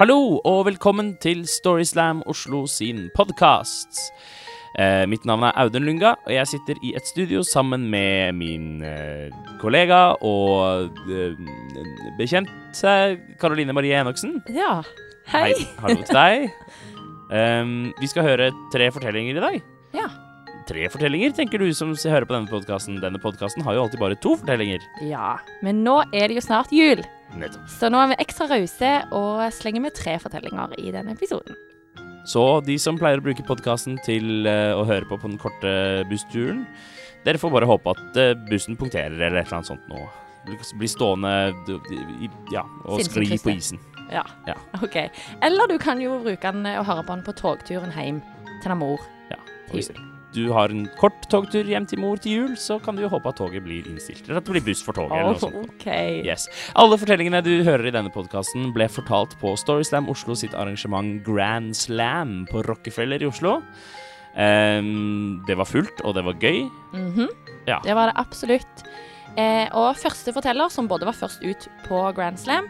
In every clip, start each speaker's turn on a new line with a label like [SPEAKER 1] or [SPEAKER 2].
[SPEAKER 1] Hallo og velkommen til Storyslam Oslo sin podkast. Eh, mitt navn er Audun Lunga, og jeg sitter i et studio sammen med min eh, kollega og eh, bekjent Karoline Marie Enoksen.
[SPEAKER 2] Ja. Hei.
[SPEAKER 1] Hallo til deg. Um, vi skal høre tre fortellinger i dag.
[SPEAKER 2] Ja.
[SPEAKER 1] Tre fortellinger, tenker du som hører på denne podkasten. Denne podkasten har jo alltid bare to fortellinger.
[SPEAKER 2] ja. Men nå er det jo snart jul,
[SPEAKER 1] Nettopp.
[SPEAKER 2] så nå er vi ekstra rause og slenger med tre fortellinger i denne episoden.
[SPEAKER 1] Så de som pleier å bruke podkasten til eh, å høre på på den korte bussturen, dere får bare håpe at eh, bussen punkterer eller et eller annet sånt nå. Bli stående ja, og skli på isen.
[SPEAKER 2] Ja.
[SPEAKER 1] Ja.
[SPEAKER 2] OK. Eller du kan jo bruke den og høre på den på togturen hjem til Namor mor.
[SPEAKER 1] Ja.
[SPEAKER 2] Til
[SPEAKER 1] hvis du har en kort togtur hjem til mor til jul, så kan du jo håpe at toget blir innstilt. Eller at det blir buss for toget. eller noe sånt.
[SPEAKER 2] Okay.
[SPEAKER 1] Yes. Alle fortellingene du hører i denne podkasten, ble fortalt på Storyslam Oslo sitt arrangement Grand Slam på Rockefeller i Oslo. Um, det var fullt, og det var gøy.
[SPEAKER 2] Mhm.
[SPEAKER 1] Ja.
[SPEAKER 2] Det var det absolutt. Eh, og første forteller, som både var først ut på Grand Slam,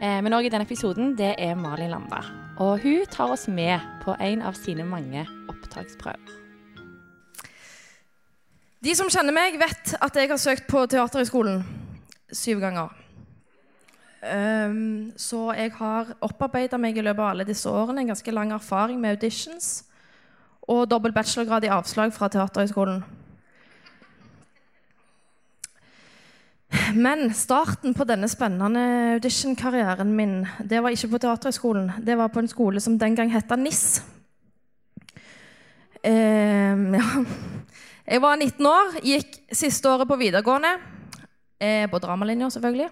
[SPEAKER 2] eh, men òg i denne episoden, det er Malin Landa. Og hun tar oss med på en av sine mange opptaksprøver.
[SPEAKER 3] De som kjenner meg, vet at jeg har søkt på Teaterhøgskolen syv ganger. Um, så jeg har opparbeida meg i løpet av alle disse årene en ganske lang erfaring med auditions og dobbel bachelorgrad i avslag fra Teaterhøgskolen. Men starten på denne spennende auditionkarrieren min det var ikke på Teaterhøgskolen. Det var på en skole som den gang het NIS. Um, ja. Jeg var 19 år, gikk siste året på videregående. Eh, på dramalinja, selvfølgelig.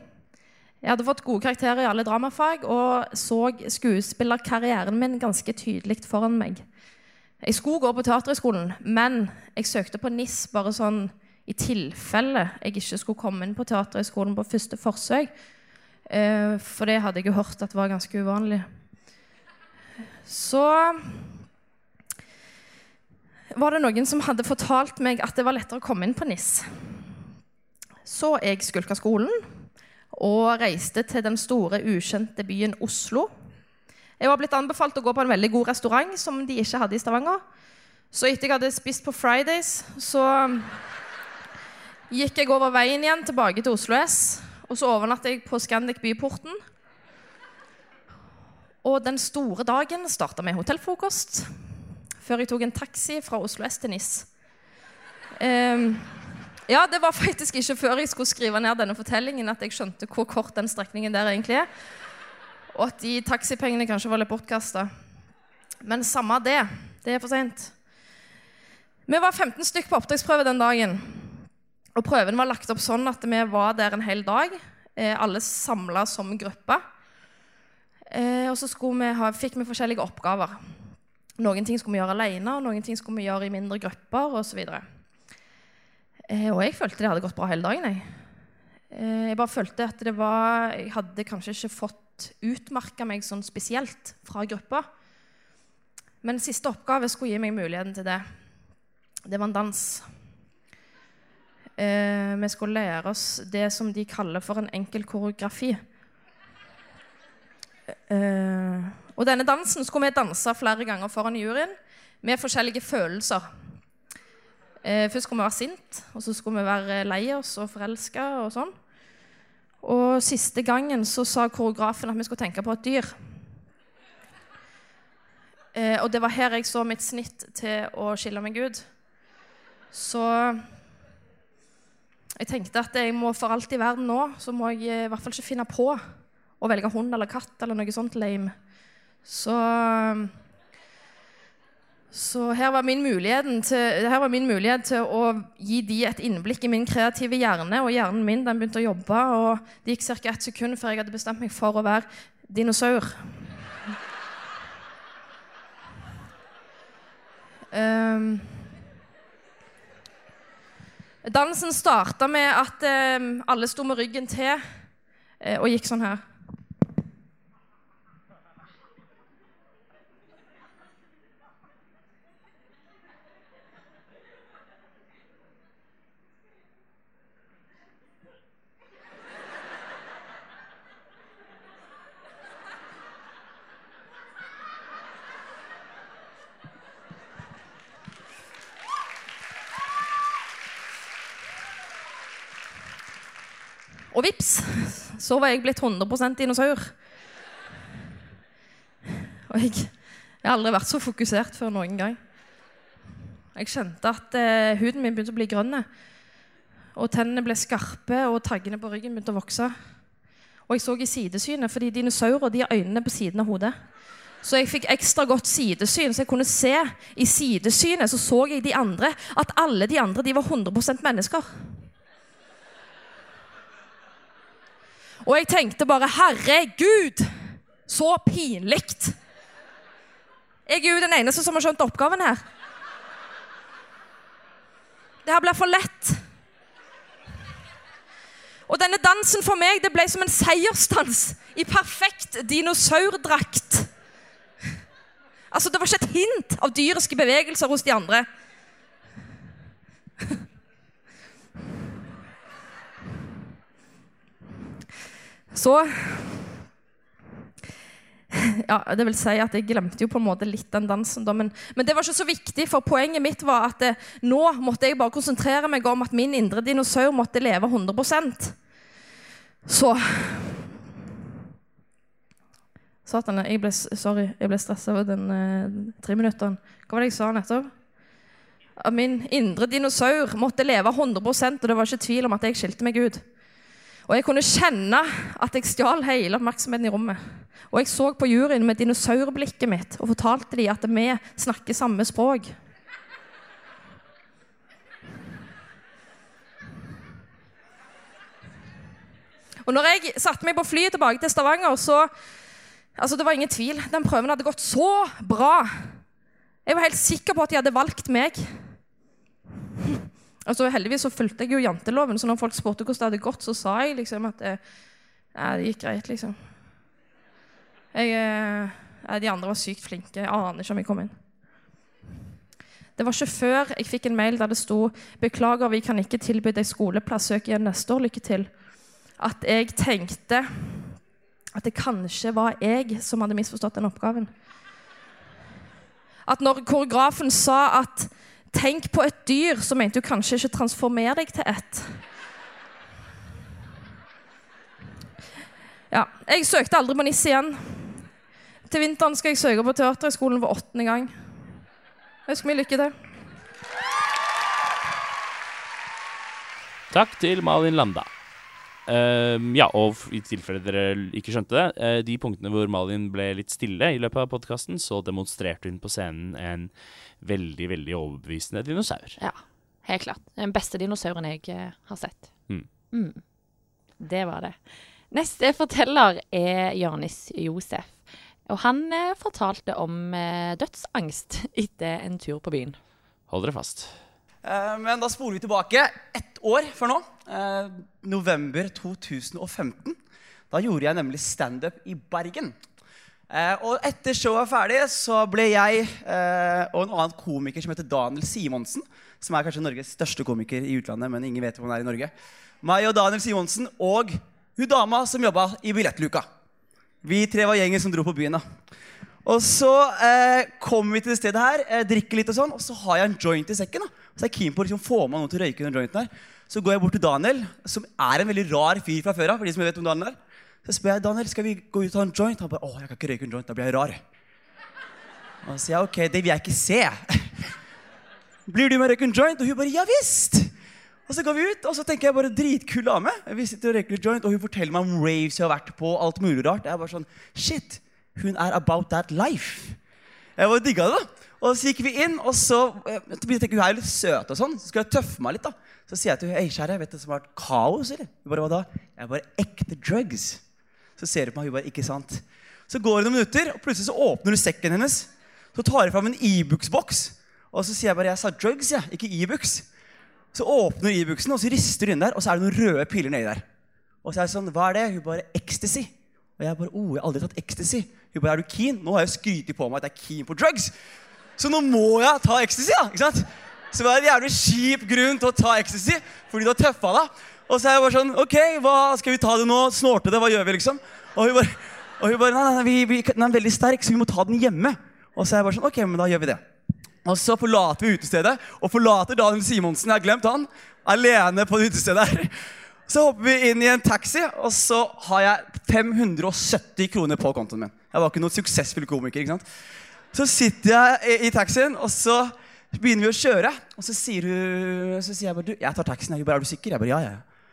[SPEAKER 3] Jeg hadde fått gode karakterer i alle dramafag og så skuespillerkarrieren min ganske tydelig foran meg. Jeg skulle gå på Teaterhøgskolen, men jeg søkte på NIS bare sånn i tilfelle jeg ikke skulle komme inn på Teaterhøgskolen på første forsøk. Eh, for det hadde jeg jo hørt at var ganske uvanlig. Så var det noen som hadde fortalt meg at det var lettere å komme inn på NIS. Så jeg skulka skolen og reiste til den store, ukjente byen Oslo. Jeg var blitt anbefalt å gå på en veldig god restaurant som de ikke hadde i Stavanger. Så etter jeg hadde spist på Fridays, så gikk jeg over veien igjen tilbake til Oslo S. Og så overnatta jeg på Scandic Byporten. Og den store dagen starta med hotellfrokost før jeg tok en taxi fra Oslo S til NIS. Um, ja, det var faktisk ikke før jeg skulle skrive ned denne fortellingen at jeg skjønte hvor kort den strekningen der egentlig er. Og at de taxipengene kanskje var litt bortkasta. Men samme det. Det er for seint. Vi var 15 stykk på opptaksprøve den dagen. Og prøven var lagt opp sånn at vi var der en hel dag. Eh, alle samla som gruppe. Eh, og så vi ha, fikk vi forskjellige oppgaver. Noen ting skulle vi gjøre alene, og noen ting skulle vi gjøre i mindre grupper osv. Eh, og jeg følte det hadde gått bra hele dagen. Jeg, eh, jeg bare følte at det var Jeg hadde kanskje ikke fått utmerka meg sånn spesielt fra gruppa. Men siste oppgave skulle gi meg muligheten til det. Det var en dans. Eh, vi skulle lære oss det som de kaller for en enkel koreografi. Eh, og denne dansen skulle vi danse flere ganger foran juryen med forskjellige følelser. Eh, først skulle vi være sint, og så skulle vi være lei oss og forelska og sånn. Og siste gangen så sa koreografen at vi skulle tenke på et dyr. Eh, og det var her jeg så mitt snitt til å skille meg ut. Så jeg tenkte at jeg må for alt i verden nå, så må jeg eh, i hvert fall ikke finne på å velge hund eller katt eller noe sånt lame. Så så her var, til, her var min mulighet til å gi de et innblikk i min kreative hjerne. Og hjernen min den begynte å jobbe, og det gikk ca. ett sekund før jeg hadde bestemt meg for å være dinosaur. Um, dansen starta med at um, alle sto med ryggen til eh, og gikk sånn her. Og vips, så var jeg blitt 100 dinosaur. Og jeg, jeg har aldri vært så fokusert før noen gang. Jeg kjente at eh, huden min begynte å bli grønn. Og tennene ble skarpe, og taggene på ryggen begynte å vokse. Og jeg så i sidesynet, fordi dinosaurer de har øynene på siden av hodet. Så jeg fikk ekstra godt sidesyn, så jeg kunne se i sidesynet så så jeg de andre, at alle de andre de var 100% mennesker. Og jeg tenkte bare Herregud, så pinlig! Jeg er jo den eneste som har skjønt oppgaven her. Det her blir for lett. Og denne dansen for meg det ble som en seiersdans i perfekt dinosaurdrakt. Altså, Det var ikke et hint av dyriske bevegelser hos de andre. Så ja, det vil si at Jeg glemte jo på en måte litt den dansen. Da, men, men, det var ikke så viktig, for poenget mitt var at det, eh, nå måtte jeg bare konsentrere meg om at min indre dinosaur måtte leve 100% Så Satan, jeg ble, sorry, jeg ble stressa over den tre minuttene. Hva var det jeg sa nettopp? At min indre dinosaur måtte leve 100% og det var ikke tvil om at jeg skilte meg ut. Og jeg kunne kjenne at jeg stjal hele oppmerksomheten i rommet. Og jeg så på juryen med dinosaurblikket mitt og fortalte dem at vi snakker samme språk. Og når jeg satte meg på flyet tilbake til Stavanger, så altså Det var ingen tvil. Den prøven hadde gått så bra. Jeg var helt sikker på at de hadde valgt meg. Altså Heldigvis så fulgte jeg jo janteloven, så når folk spurte hvordan det hadde gått, så sa jeg liksom at det, ja, det gikk greit, liksom. Jeg, ja, de andre var sykt flinke. Jeg aner ikke om jeg kom inn. Det var ikke før jeg fikk en mail der det sto 'Beklager, vi kan ikke tilby deg skoleplass. Søk igjen neste år. Lykke til.' At jeg tenkte at det kanskje var jeg som hadde misforstått den oppgaven. At når koreografen sa at 'tenk på et dyr', så mente hun kanskje ikke 'transformer deg til ett'. Ja, Jeg søkte aldri på NIS igjen. Til vinteren skal jeg søke på Teaterhøgskolen for åttende gang. Ønsker meg lykke til.
[SPEAKER 1] Takk til Malin Landa. Uh, ja, og i tilfelle dere ikke skjønte det, uh, de punktene hvor Malin ble litt stille i løpet av podkasten, så demonstrerte hun på scenen en veldig, veldig overbevisende dinosaur.
[SPEAKER 2] Ja, helt klart. Den beste dinosauren jeg uh, har sett. Mm. Mm. Det var det. Neste forteller er Janis Josef. Og han uh, fortalte om dødsangst etter en tur på byen.
[SPEAKER 1] Hold dere fast.
[SPEAKER 4] Eh, men da spoler vi tilbake ett år før nå. Eh, november 2015. Da gjorde jeg nemlig standup i Bergen. Eh, og etter showet var ferdig, så ble jeg eh, og en annen komiker som heter Daniel Simonsen, som er kanskje Norges største komiker i utlandet, men ingen vet hvor han er i Norge. Meg og Daniel Simonsen og hun dama som jobba i billettluka. Vi tre var gjengen som dro på byen. da. Og så eh, kommer vi til det stedet her, eh, drikker litt, og sånn, og så har jeg en joint i sekken. da. Så jeg er keen på å liksom, få med noe til å røyke under jointen her. Så går jeg bort til Daniel, som er en veldig rar fyr fra før av. for de som vet om Daniel er. Så spør jeg Daniel, skal vi gå ut og ta en joint. Han bare å, jeg kan ikke røyke en joint, da blir jeg rar. Og så sier jeg ok, det vil jeg ikke se. Blir du med og røyke en joint? Og hun bare ja visst. Og så går vi ut, og så tenker jeg bare dritkul dame. Vi sitter og røyker joint, og hun forteller meg om raves hun har vært på. alt mulig rart. Jeg er bare sånn, shit, Hun er about that life. Jeg bare digga det. da. Og så gikk vi inn, og så jeg tenkte, hun er jo litt søt, og sånn, så skal jeg tøffe meg litt. da. Så sier jeg til henne, kjære, vet du som har vært kaos, eller? Hun bare, hva da? Jeg er bare ekte drugs. Så ser hun på meg, hun bare, ikke sant. Så går det noen minutter, og plutselig så åpner du sekken hennes. Så tar hun fram en Ibux-boks, og så sier jeg bare, jeg sa drugs, ja, ikke Ibux. Så åpner Ibuksen, og så rister hun inn der, og så er det noen røde piler nedi der. Og så er det sånn, hva er det? Hun bare ecstasy. Og jeg bare oh, jeg har aldri tatt ecstasy. Hun bare er du keen? Nå har jeg skrytt på meg at jeg er keen på drugs. Så nå må jeg ta ecstasy, da. ikke sant? Så det var en jævlig kjip grunn til å ta ecstasy, fordi du har tøffa deg. Og så er jeg bare sånn OK, hva skal vi ta det nå? Snorte det? Hva gjør vi, liksom? Og hun bare, og hun bare nei, nei, vi, vi, den er veldig sterk, så vi må ta den hjemme. Og så er jeg bare sånn OK, men da gjør vi det. Og så forlater vi utestedet og forlater Daniel Simonsen. Jeg har glemt han. Alene på det utestedet her. Så hopper vi inn i en taxi, og så har jeg 570 kroner på kontoen min. Jeg var ikke noen suksessfull komiker. ikke sant? Så sitter jeg i, taxien, og så begynner vi å kjøre. Og så sier, hun, så sier jeg bare du, jeg tar taxien. Jeg bare, er du sikker? Jeg bare, ja, ja.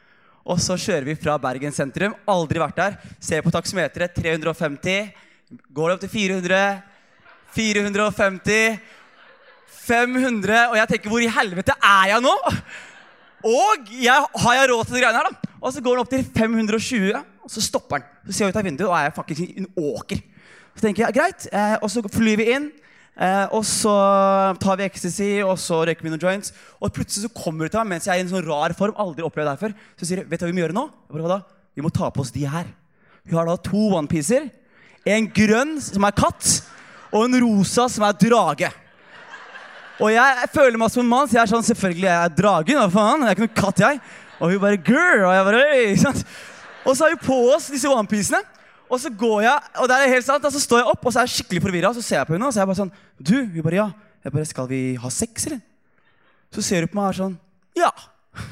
[SPEAKER 4] Og så kjører vi fra Bergen sentrum. Aldri vært der. Ser på taksameteret. 350. Går det opp til 400. 450. 500. Og jeg tenker, hvor i helvete er jeg nå? Og jeg, har jeg råd til de greiene her, da? Og så går den opp til 520, og så stopper den. Så ser jeg ut av vinduet, og er jeg faktisk en åker. Så tenker jeg, greit, eh, og så flyr vi inn. Eh, og så tar vi ecstasy, og så røyker vi noen joints. Og plutselig så kommer det til meg mens jeg er i en sånn rar form. aldri opplevd det før, Så sier du, vet du hva vi må gjøre nå? Hva da? Vi må ta på oss de her. Vi har da to onepiecer. En grønn som er katt, og en rosa som er drage. Og jeg føler meg som en mann, så jeg er sånn Selvfølgelig jeg er dragen. Hva faen? Jeg er ikke noen katt, jeg. Og hun bare girl, Og jeg bare Øy! Og så har vi på oss disse onepiecene. Og så går jeg, og det er helt sant, og så står jeg opp, og så er jeg skikkelig forvirra. Så ser jeg på henne, og så er jeg bare sånn Du? Hun bare ja. Jeg bare Skal vi ha sex, eller? Så ser hun på meg og er sånn Ja.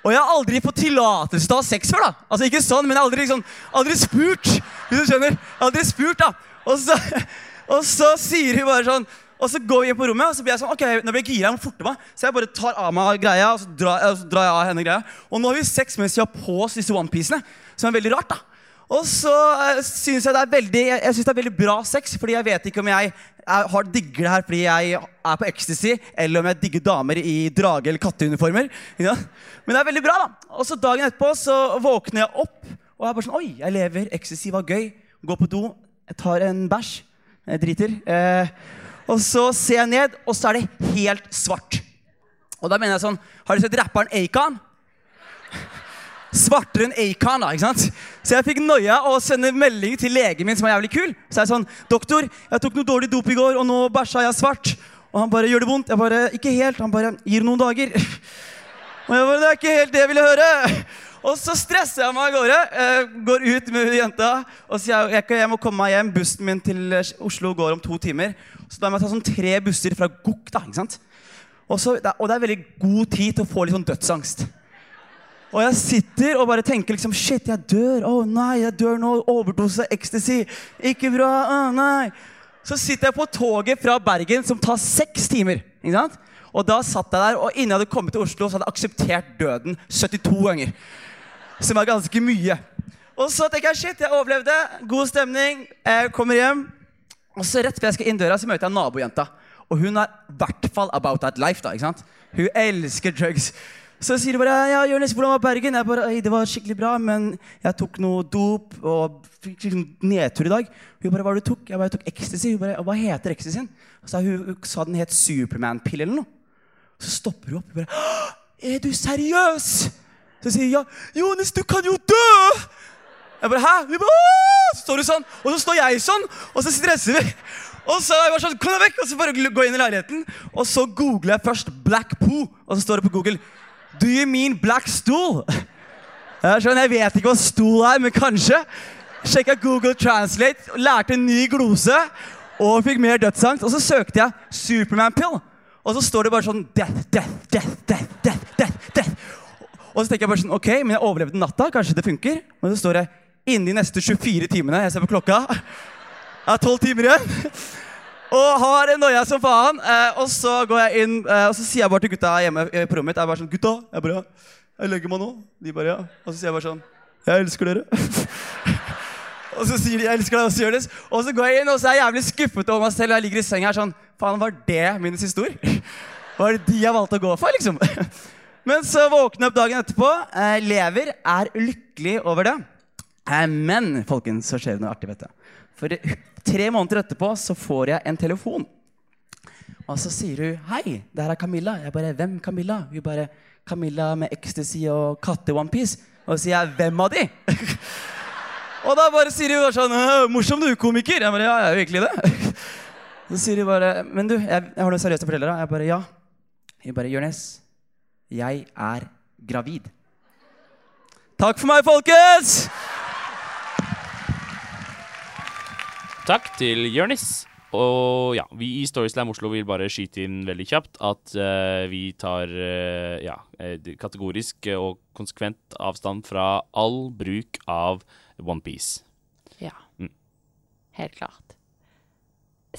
[SPEAKER 4] Og jeg har aldri fått tillatelse til å ha sex før. da Altså ikke sånn, men jeg har aldri, liksom, aldri spurt. Hvis du skjønner Jeg har aldri spurt, da. Og så, og så sier hun bare sånn og så går vi inn på rommet, og så blir jeg sånn, ok, nå blir jeg gira. jeg må forte meg. Så jeg bare tar av meg greia, og så drar, og så drar jeg av henne greia. Og nå har vi sex mens vi har på oss disse onepiecene, som er veldig rart. da. Og så uh, syns jeg det er veldig jeg, synes det er veldig bra sex, fordi jeg vet ikke om jeg har digger det her fordi jeg er på ecstasy, eller om jeg digger damer i drage- eller katteuniformer. Ja. Men det er veldig bra, da. Og så dagen etterpå så våkner jeg opp, og jeg er bare sånn Oi, jeg lever. Ecstasy var gøy. Går på do, jeg tar en bæsj. Jeg driter. Eh, og så ser jeg ned, og så er det helt svart. Og da mener jeg sånn Har du sett rapperen Acon? Svartere enn Acon, da. ikke sant? Så jeg fikk noia og sende melding til legen min, som var jævlig kul. Så jeg er sånn 'Doktor, jeg tok noe dårlig dop i går, og nå bæsja jeg svart.' Og han bare 'Gjør det vondt?' Jeg bare 'Ikke helt.' Han bare 'Gir noen dager'. Og jeg bare 'Det er ikke helt det jeg ville høre'. Og så stresser jeg meg av gårde. går ut med jenta og sier jeg, jeg, må komme meg hjem. Bussen min til Oslo går om to timer. Så da må jeg ta sånn tre busser fra Gokk. da, ikke sant? Og, så, og det er veldig god tid til å få litt sånn dødsangst. Og jeg sitter og bare tenker liksom Shit, jeg dør. Å nei, jeg dør nå. Overdose ecstasy. Ikke bra. Å nei. Så sitter jeg på toget fra Bergen, som tar seks timer. ikke sant? Og da satt jeg der, og innen jeg hadde kommet til Oslo, så hadde jeg akseptert døden 72 ganger. Som er ganske mye. Og så tenker jeg shit, jeg overlevde. God stemning. Jeg kommer hjem. Og så rett før jeg skal inn døra, så møter jeg nabojenta. Og hun er i hvert fall about that life. da, ikke sant? Hun elsker drugs. Så sier hun bare ja, Jonis, hvordan var Bergen? Jeg bare, «Oi, Det var skikkelig bra, men jeg tok noe dop og fikk nedtur i dag. Hun bare, hva du tok? Jeg bare, jeg tok ecstasy. Hun bare, hva heter ecstasyen? Så hun, hun sa den het Superman-pille eller noe. Så stopper hun opp. Hun bare, er du seriøs? Så sier hun ja. Jonis, du kan jo dø! Jeg bare, hæ? Hun bare! Så står hun sånn, og så står jeg sånn, og så stresser vi. Og så er jeg bare sånn, kom deg vekk, og så bare går jeg inn i leiligheten. Og så googler jeg først Black Poo, og så står det på Google, do you mean black stool? Jeg, vet ikke hva stol er, men kanskje. Sjekka Google Translate, lærte en ny glose, og fikk mer dødsangst. Og så søkte jeg Superman pill, og så står det bare sånn, death, death, death, death, death, death, death. Og så tenker jeg bare sånn, ok, men jeg overlevde natta, kanskje det funker. Men så står det, innen de neste 24 timene, jeg ser på klokka, jeg har 12 timer igjen. Og har en noia som faen. Eh, og så går jeg inn, eh, og så sier jeg bare til gutta hjemme i rommet mitt, jeg er bare sånn, gutta, jeg bare, jeg legger meg nå. De bare, ja. Og så sier jeg bare sånn, jeg elsker dere. og så sier de, jeg elsker deg også, Jonis. Og så går jeg inn, og så er jeg jævlig skuffet over meg selv, og jeg ligger i senga her sånn, faen, var det min siste ord? Var det de jeg valgte å gå for, liksom? Men så våkner jeg opp dagen etterpå, eh, lever, er lykkelig over det. Eh, men, folkens, så skjer det noe artig, vet du. For tre måneder etterpå så får jeg en telefon. Og så sier hun 'Hei, det her er Camilla'. Jeg bare 'Hvem Camilla?' Hun bare 'Camilla med ecstasy og katte-onepiece'. Og så sier jeg 'Hvem av de?' og da bare sier hun sånn «Øh, 'Morsom du, komiker'. Jeg bare 'Ja, jeg er virkelig det'. Så sier hun bare 'Men du, jeg, jeg har noe seriøst å fortelle deg'. Jeg bare 'Ja'. Hun bare 'Jonis, jeg er gravid'. Takk for meg, folkens!
[SPEAKER 1] Takk til Jørnis. og ja, vi i Storyslam Oslo vil bare skyte inn veldig kjapt at uh, vi tar uh, ja, kategorisk og konsekvent avstand fra all bruk av OnePiece.
[SPEAKER 2] Ja.
[SPEAKER 1] Mm.
[SPEAKER 2] Helt klart.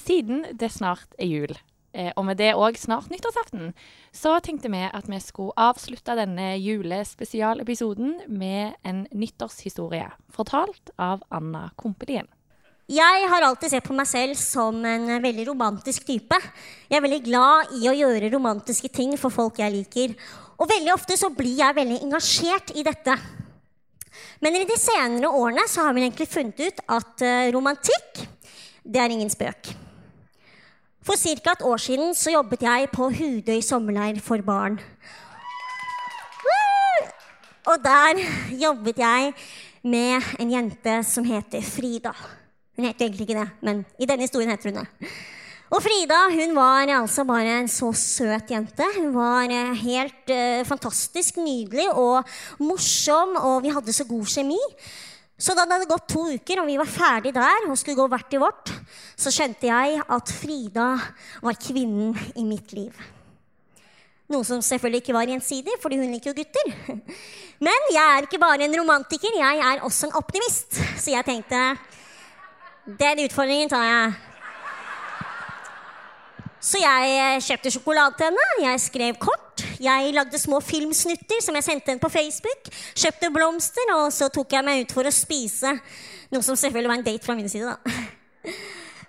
[SPEAKER 2] Siden det snart er jul, eh, og med det òg snart nyttårsaften, så tenkte vi at vi skulle avslutte denne julespesialepisoden med en nyttårshistorie fortalt av Anna Kompelien.
[SPEAKER 5] Jeg har alltid sett på meg selv som en eh, veldig romantisk type. Jeg er veldig glad i å gjøre romantiske ting for folk jeg liker. Og veldig ofte så blir jeg veldig engasjert i dette. Men i de senere årene så har vi egentlig funnet ut at eh, romantikk, det er ingen spøk. For ca. et år siden så jobbet jeg på Hudøy sommerleir for barn. Og der jobbet jeg med en jente som heter Frida. Hun heter egentlig ikke det, men i denne historien heter hun det. Og Frida hun var altså bare en så søt jente. Hun var eh, helt uh, fantastisk nydelig og morsom, og vi hadde så god kjemi. Så da det hadde gått to uker, og vi var ferdig der og skulle gå hvert i vårt, så skjønte jeg at Frida var kvinnen i mitt liv. Noe som selvfølgelig ikke var gjensidig, fordi hun liker jo gutter. Men jeg er ikke bare en romantiker, jeg er også en optimist. Så jeg tenkte den utfordringen tar jeg. Så jeg eh, kjøpte sjokolade til henne, jeg skrev kort. Jeg lagde små filmsnutter som jeg sendte henne på Facebook. Kjøpte blomster, og så tok jeg meg ut for å spise. Noe som selvfølgelig var en date fra min side, da.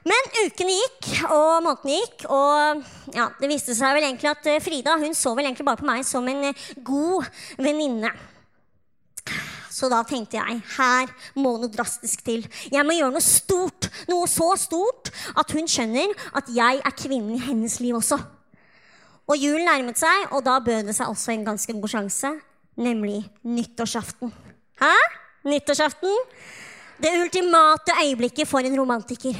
[SPEAKER 5] Men ukene gikk, og månedene gikk, og ja, det viste seg vel egentlig at eh, Frida hun så vel egentlig bare på meg som en eh, god venninne. Så da tenkte jeg her må noe drastisk til. Jeg må gjøre noe stort. Noe så stort at hun skjønner at jeg er kvinnen i hennes liv også. Og julen nærmet seg, og da bød det seg også en ganske god sjanse. Nemlig nyttårsaften. Hæ? Nyttårsaften? Det ultimate øyeblikket for en romantiker.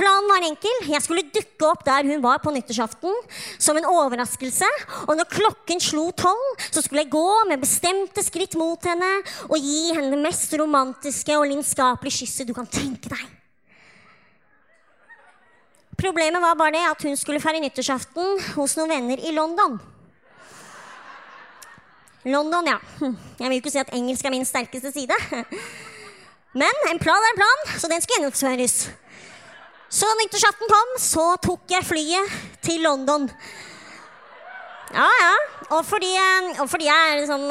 [SPEAKER 5] Planen var enkel. Jeg skulle dukke opp der hun var på nyttårsaften som en overraskelse. Og når klokken slo tolv, så skulle jeg gå med bestemte skritt mot henne og gi henne det mest romantiske og lidenskapelige kysset du kan tenke deg. Problemet var bare det at hun skulle feire nyttårsaften hos noen venner i London. London, ja. Jeg vil jo ikke si at engelsk er min sterkeste side. Men en plan er en plan, så den skal gjennomføres. Så nyttårsaften kom, så tok jeg flyet til London. Ja, ja. Og fordi, og fordi jeg liksom,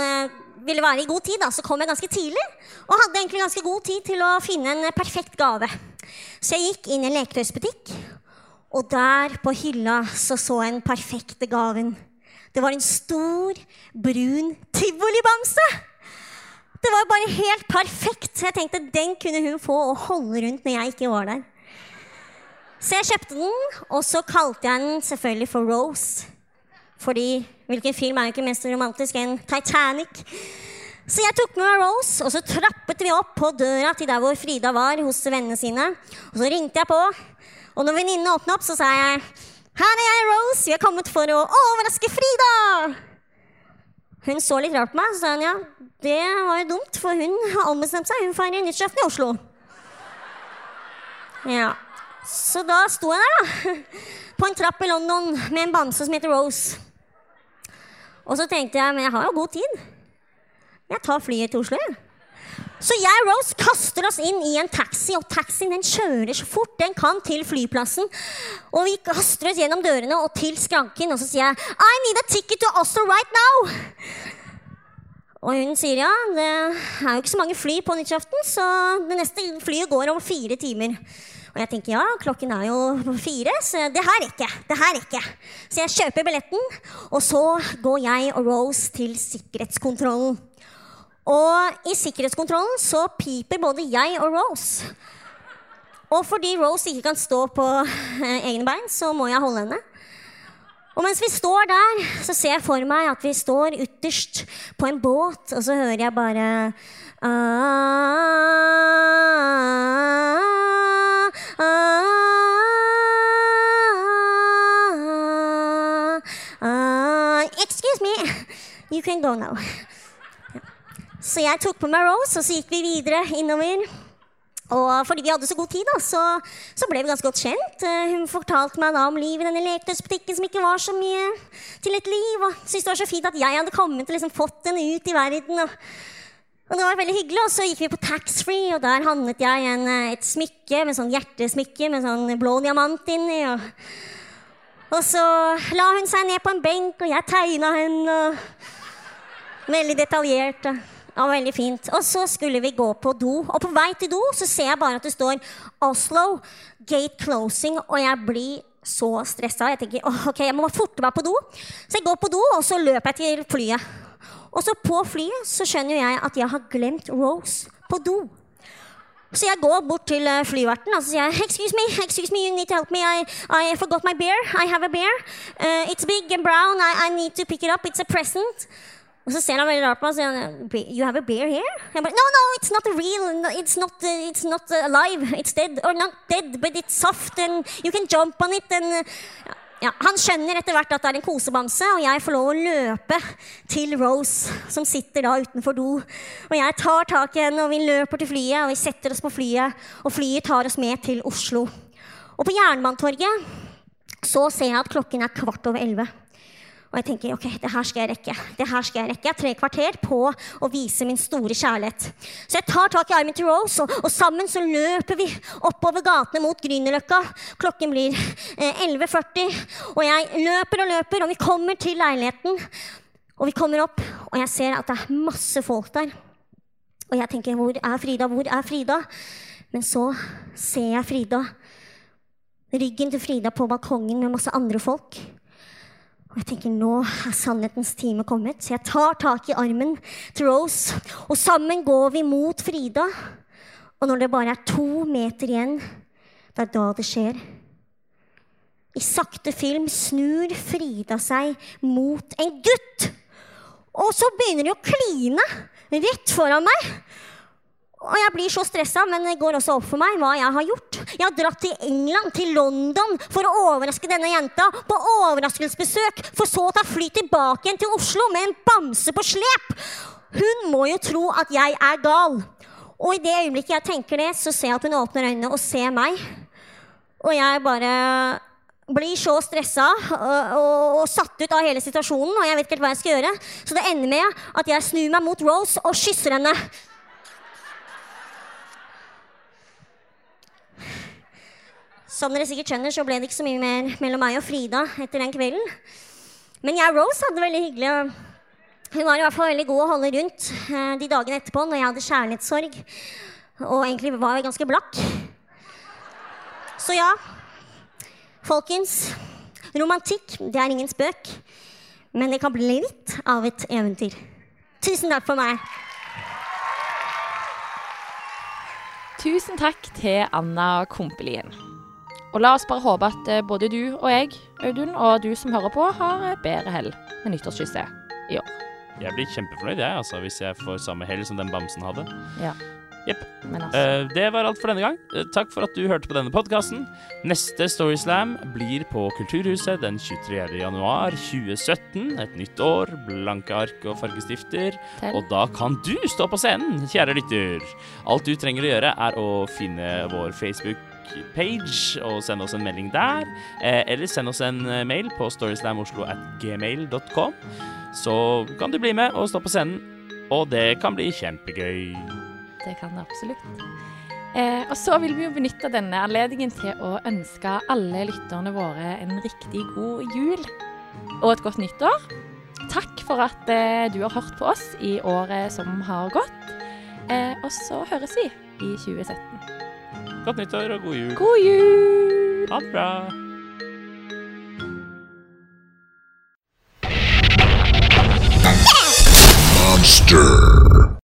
[SPEAKER 5] ville være i god tid, da, så kom jeg ganske tidlig. Og hadde egentlig ganske god tid til å finne en perfekt gave. Så jeg gikk inn i en leketøysbutikk, og der på hylla så jeg den perfekte gaven. Det var en stor, brun tivolibamse. Det var bare helt perfekt. Så jeg tenkte den kunne hun få og holde rundt når jeg ikke var der. Så jeg kjøpte den, og så kalte jeg den selvfølgelig for Rose. Fordi hvilken film er jo ikke mest romantisk enn Titanic? Så jeg tok med meg Rose, og så trappet vi opp på døra til der hvor Frida var hos vennene sine. Og så ringte jeg på, og når venninnene åpna opp, så sa jeg Her er jeg, Rose. Vi er kommet for å overraske Frida. Hun så litt rart på meg, så sa hun ja, det var jo dumt, for hun har ombestemt seg. Hun feirer nyttårsaften i Oslo. Ja. Så da sto jeg der, da. På en trapp i London med en bamse som heter Rose. Og så tenkte jeg men jeg har jo god tid. Jeg tar flyet til Oslo. Så jeg og Rose kaster oss inn i en taxi, og taxien den kjører så fort den kan til flyplassen. Og vi kaster oss gjennom dørene og til skranken, og så sier jeg I need a ticket to Oslo right now. Og hun sier ja, det er jo ikke så mange fly på nyttårsaften, så det neste flyet går om fire timer. Og jeg tenker ja, klokken er jo fire, så det her rekker jeg. Det her rekker jeg. Så jeg kjøper billetten, og så går jeg og Rose til sikkerhetskontrollen. Og i sikkerhetskontrollen så piper både jeg og Rose. Og fordi Rose ikke kan stå på eh, egne bein, så må jeg holde henne. Og mens vi står der, så ser jeg for meg at vi står ytterst på en båt, og så hører jeg bare Excuse me, you can go now. Så jeg tok på meg Rose, og så gikk vi videre innover. Og fordi vi hadde så god tid, da, så, så ble vi ganske godt kjent. Eh, Hun fortalte meg da om livet i denne leketøysbutikken som ikke var så mye til et liv. Og syntes det var så fint at jeg hadde kommet og liksom fått den ut i verden. Og, og det var veldig hyggelig. Og så gikk vi på taxfree, og der handlet jeg en, eh, et smykke med sånn hjertesmykke med sånn blå diamant inni. Og, og så la hun seg ned på en benk, og jeg tegna henne. Og veldig detaljert. Ja, veldig fint. Og så skulle vi gå på do. Og på vei til do så ser jeg bare at det står Oslo Gate Closing, og jeg blir så stressa. Jeg tenker «Åh, ok, jeg må forte meg på do. Så jeg går på do, og så løper jeg til flyet. Og så på flyet så skjønner jeg at jeg har glemt Rose på do. Så jeg går bort til eh, flyverten og så sier jeg, excuse me, excuse me, you need to help me. I, I forgot my bear. I have a bear. Uh, it's big and brown. I, I need to pick it up. It's a present. Og så ser han veldig rart på meg og sier You have a bear here? Jeg bare, no, no, it's not real. It's not, uh, it's not alive. It's dead. Or not dead, but it's soft and you can jump on it. And, uh, ja, han skjønner etter hvert at det er en kosebamse, og jeg får lov å løpe til Rose, som sitter da utenfor do. Og jeg tar tak i henne, og vi løper til flyet, og vi setter oss på flyet, og flyet tar oss med til Oslo. Og på Jernbanetorget så ser jeg at klokken er kvart over elleve. Og jeg tenker ok, det her skal jeg rekke. Det her skal Jeg rekke. Jeg har tre kvarter på å vise min store kjærlighet. Så jeg tar tak i armen til Rose, og, og sammen så løper vi oppover gatene mot Grünerløkka. Klokken blir eh, 11.40, og jeg løper og løper, og vi kommer til leiligheten. Og vi kommer opp, og jeg ser at det er masse folk der. Og jeg tenker, hvor er Frida? Hvor er Frida? Men så ser jeg Frida. Ryggen til Frida på balkongen med masse andre folk. Og jeg tenker, nå er sannhetens time kommet. Så jeg tar tak i armen til Rose, og sammen går vi mot Frida. Og når det bare er to meter igjen, det er da det skjer. I sakte film snur Frida seg mot en gutt. Og så begynner de å kline rett foran meg. Og jeg blir så stressa, men det går også opp for meg hva jeg har gjort. Jeg har dratt til England, til London, for å overraske denne jenta på overraskelsesbesøk, for så å ta fly tilbake igjen til Oslo med en bamse på slep. Hun må jo tro at jeg er gal. Og i det øyeblikket jeg tenker det, så ser jeg at hun åpner øynene og ser meg. Og jeg bare blir så stressa og, og, og satt ut av hele situasjonen, og jeg vet ikke helt hva jeg skal gjøre. Så det ender med at jeg snur meg mot Rose og kysser henne. Som dere sikkert skjønner, så ble det ikke så mye mer mellom meg og Frida etter den kvelden. Men jeg og Rose hadde det veldig hyggelig. Hun var i hvert fall veldig god å holde rundt eh, de dagene etterpå når jeg hadde kjærlighetssorg. Og egentlig var jeg ganske blakk. Så ja, folkens. Romantikk, det er ingen spøk. Men det kan bli litt av et eventyr. Tusen takk for meg.
[SPEAKER 2] Tusen takk til Anna Kompelien. Og la oss bare håpe at eh, både du og jeg, Audun, og du som hører på, har eh, bedre hell med nyttårskysset i år.
[SPEAKER 1] Jeg blir kjempefornøyd, jeg, altså, hvis jeg får samme hell som den bamsen hadde.
[SPEAKER 2] Ja.
[SPEAKER 1] Jepp.
[SPEAKER 2] Altså
[SPEAKER 1] Uh, det var alt for denne gang. Uh, takk for at du hørte på denne podkasten. Neste Storyslam blir på Kulturhuset den 23. januar 2017. Et nytt år, blanke ark og fargestifter.
[SPEAKER 2] Tell.
[SPEAKER 1] Og da kan du stå på scenen, kjære lytter. Alt du trenger å gjøre, er å finne vår Facebook-page og send oss en melding der. Eh, eller send oss en eh, mail på storyslamoslo.gmail.com. Så kan du bli med og stå på scenen. Og det kan bli kjempegøy.
[SPEAKER 2] Det kan det absolutt. Eh, og så vil vi jo benytte denne anledningen til å ønske alle lytterne våre en riktig god jul og et godt nyttår. Takk for at eh, du har hørt på oss i året som har gått. Eh, og så høres vi i 2017.
[SPEAKER 1] Godt nyttår og god jul.
[SPEAKER 2] God jul!
[SPEAKER 1] Ha det bra.
[SPEAKER 6] Monster.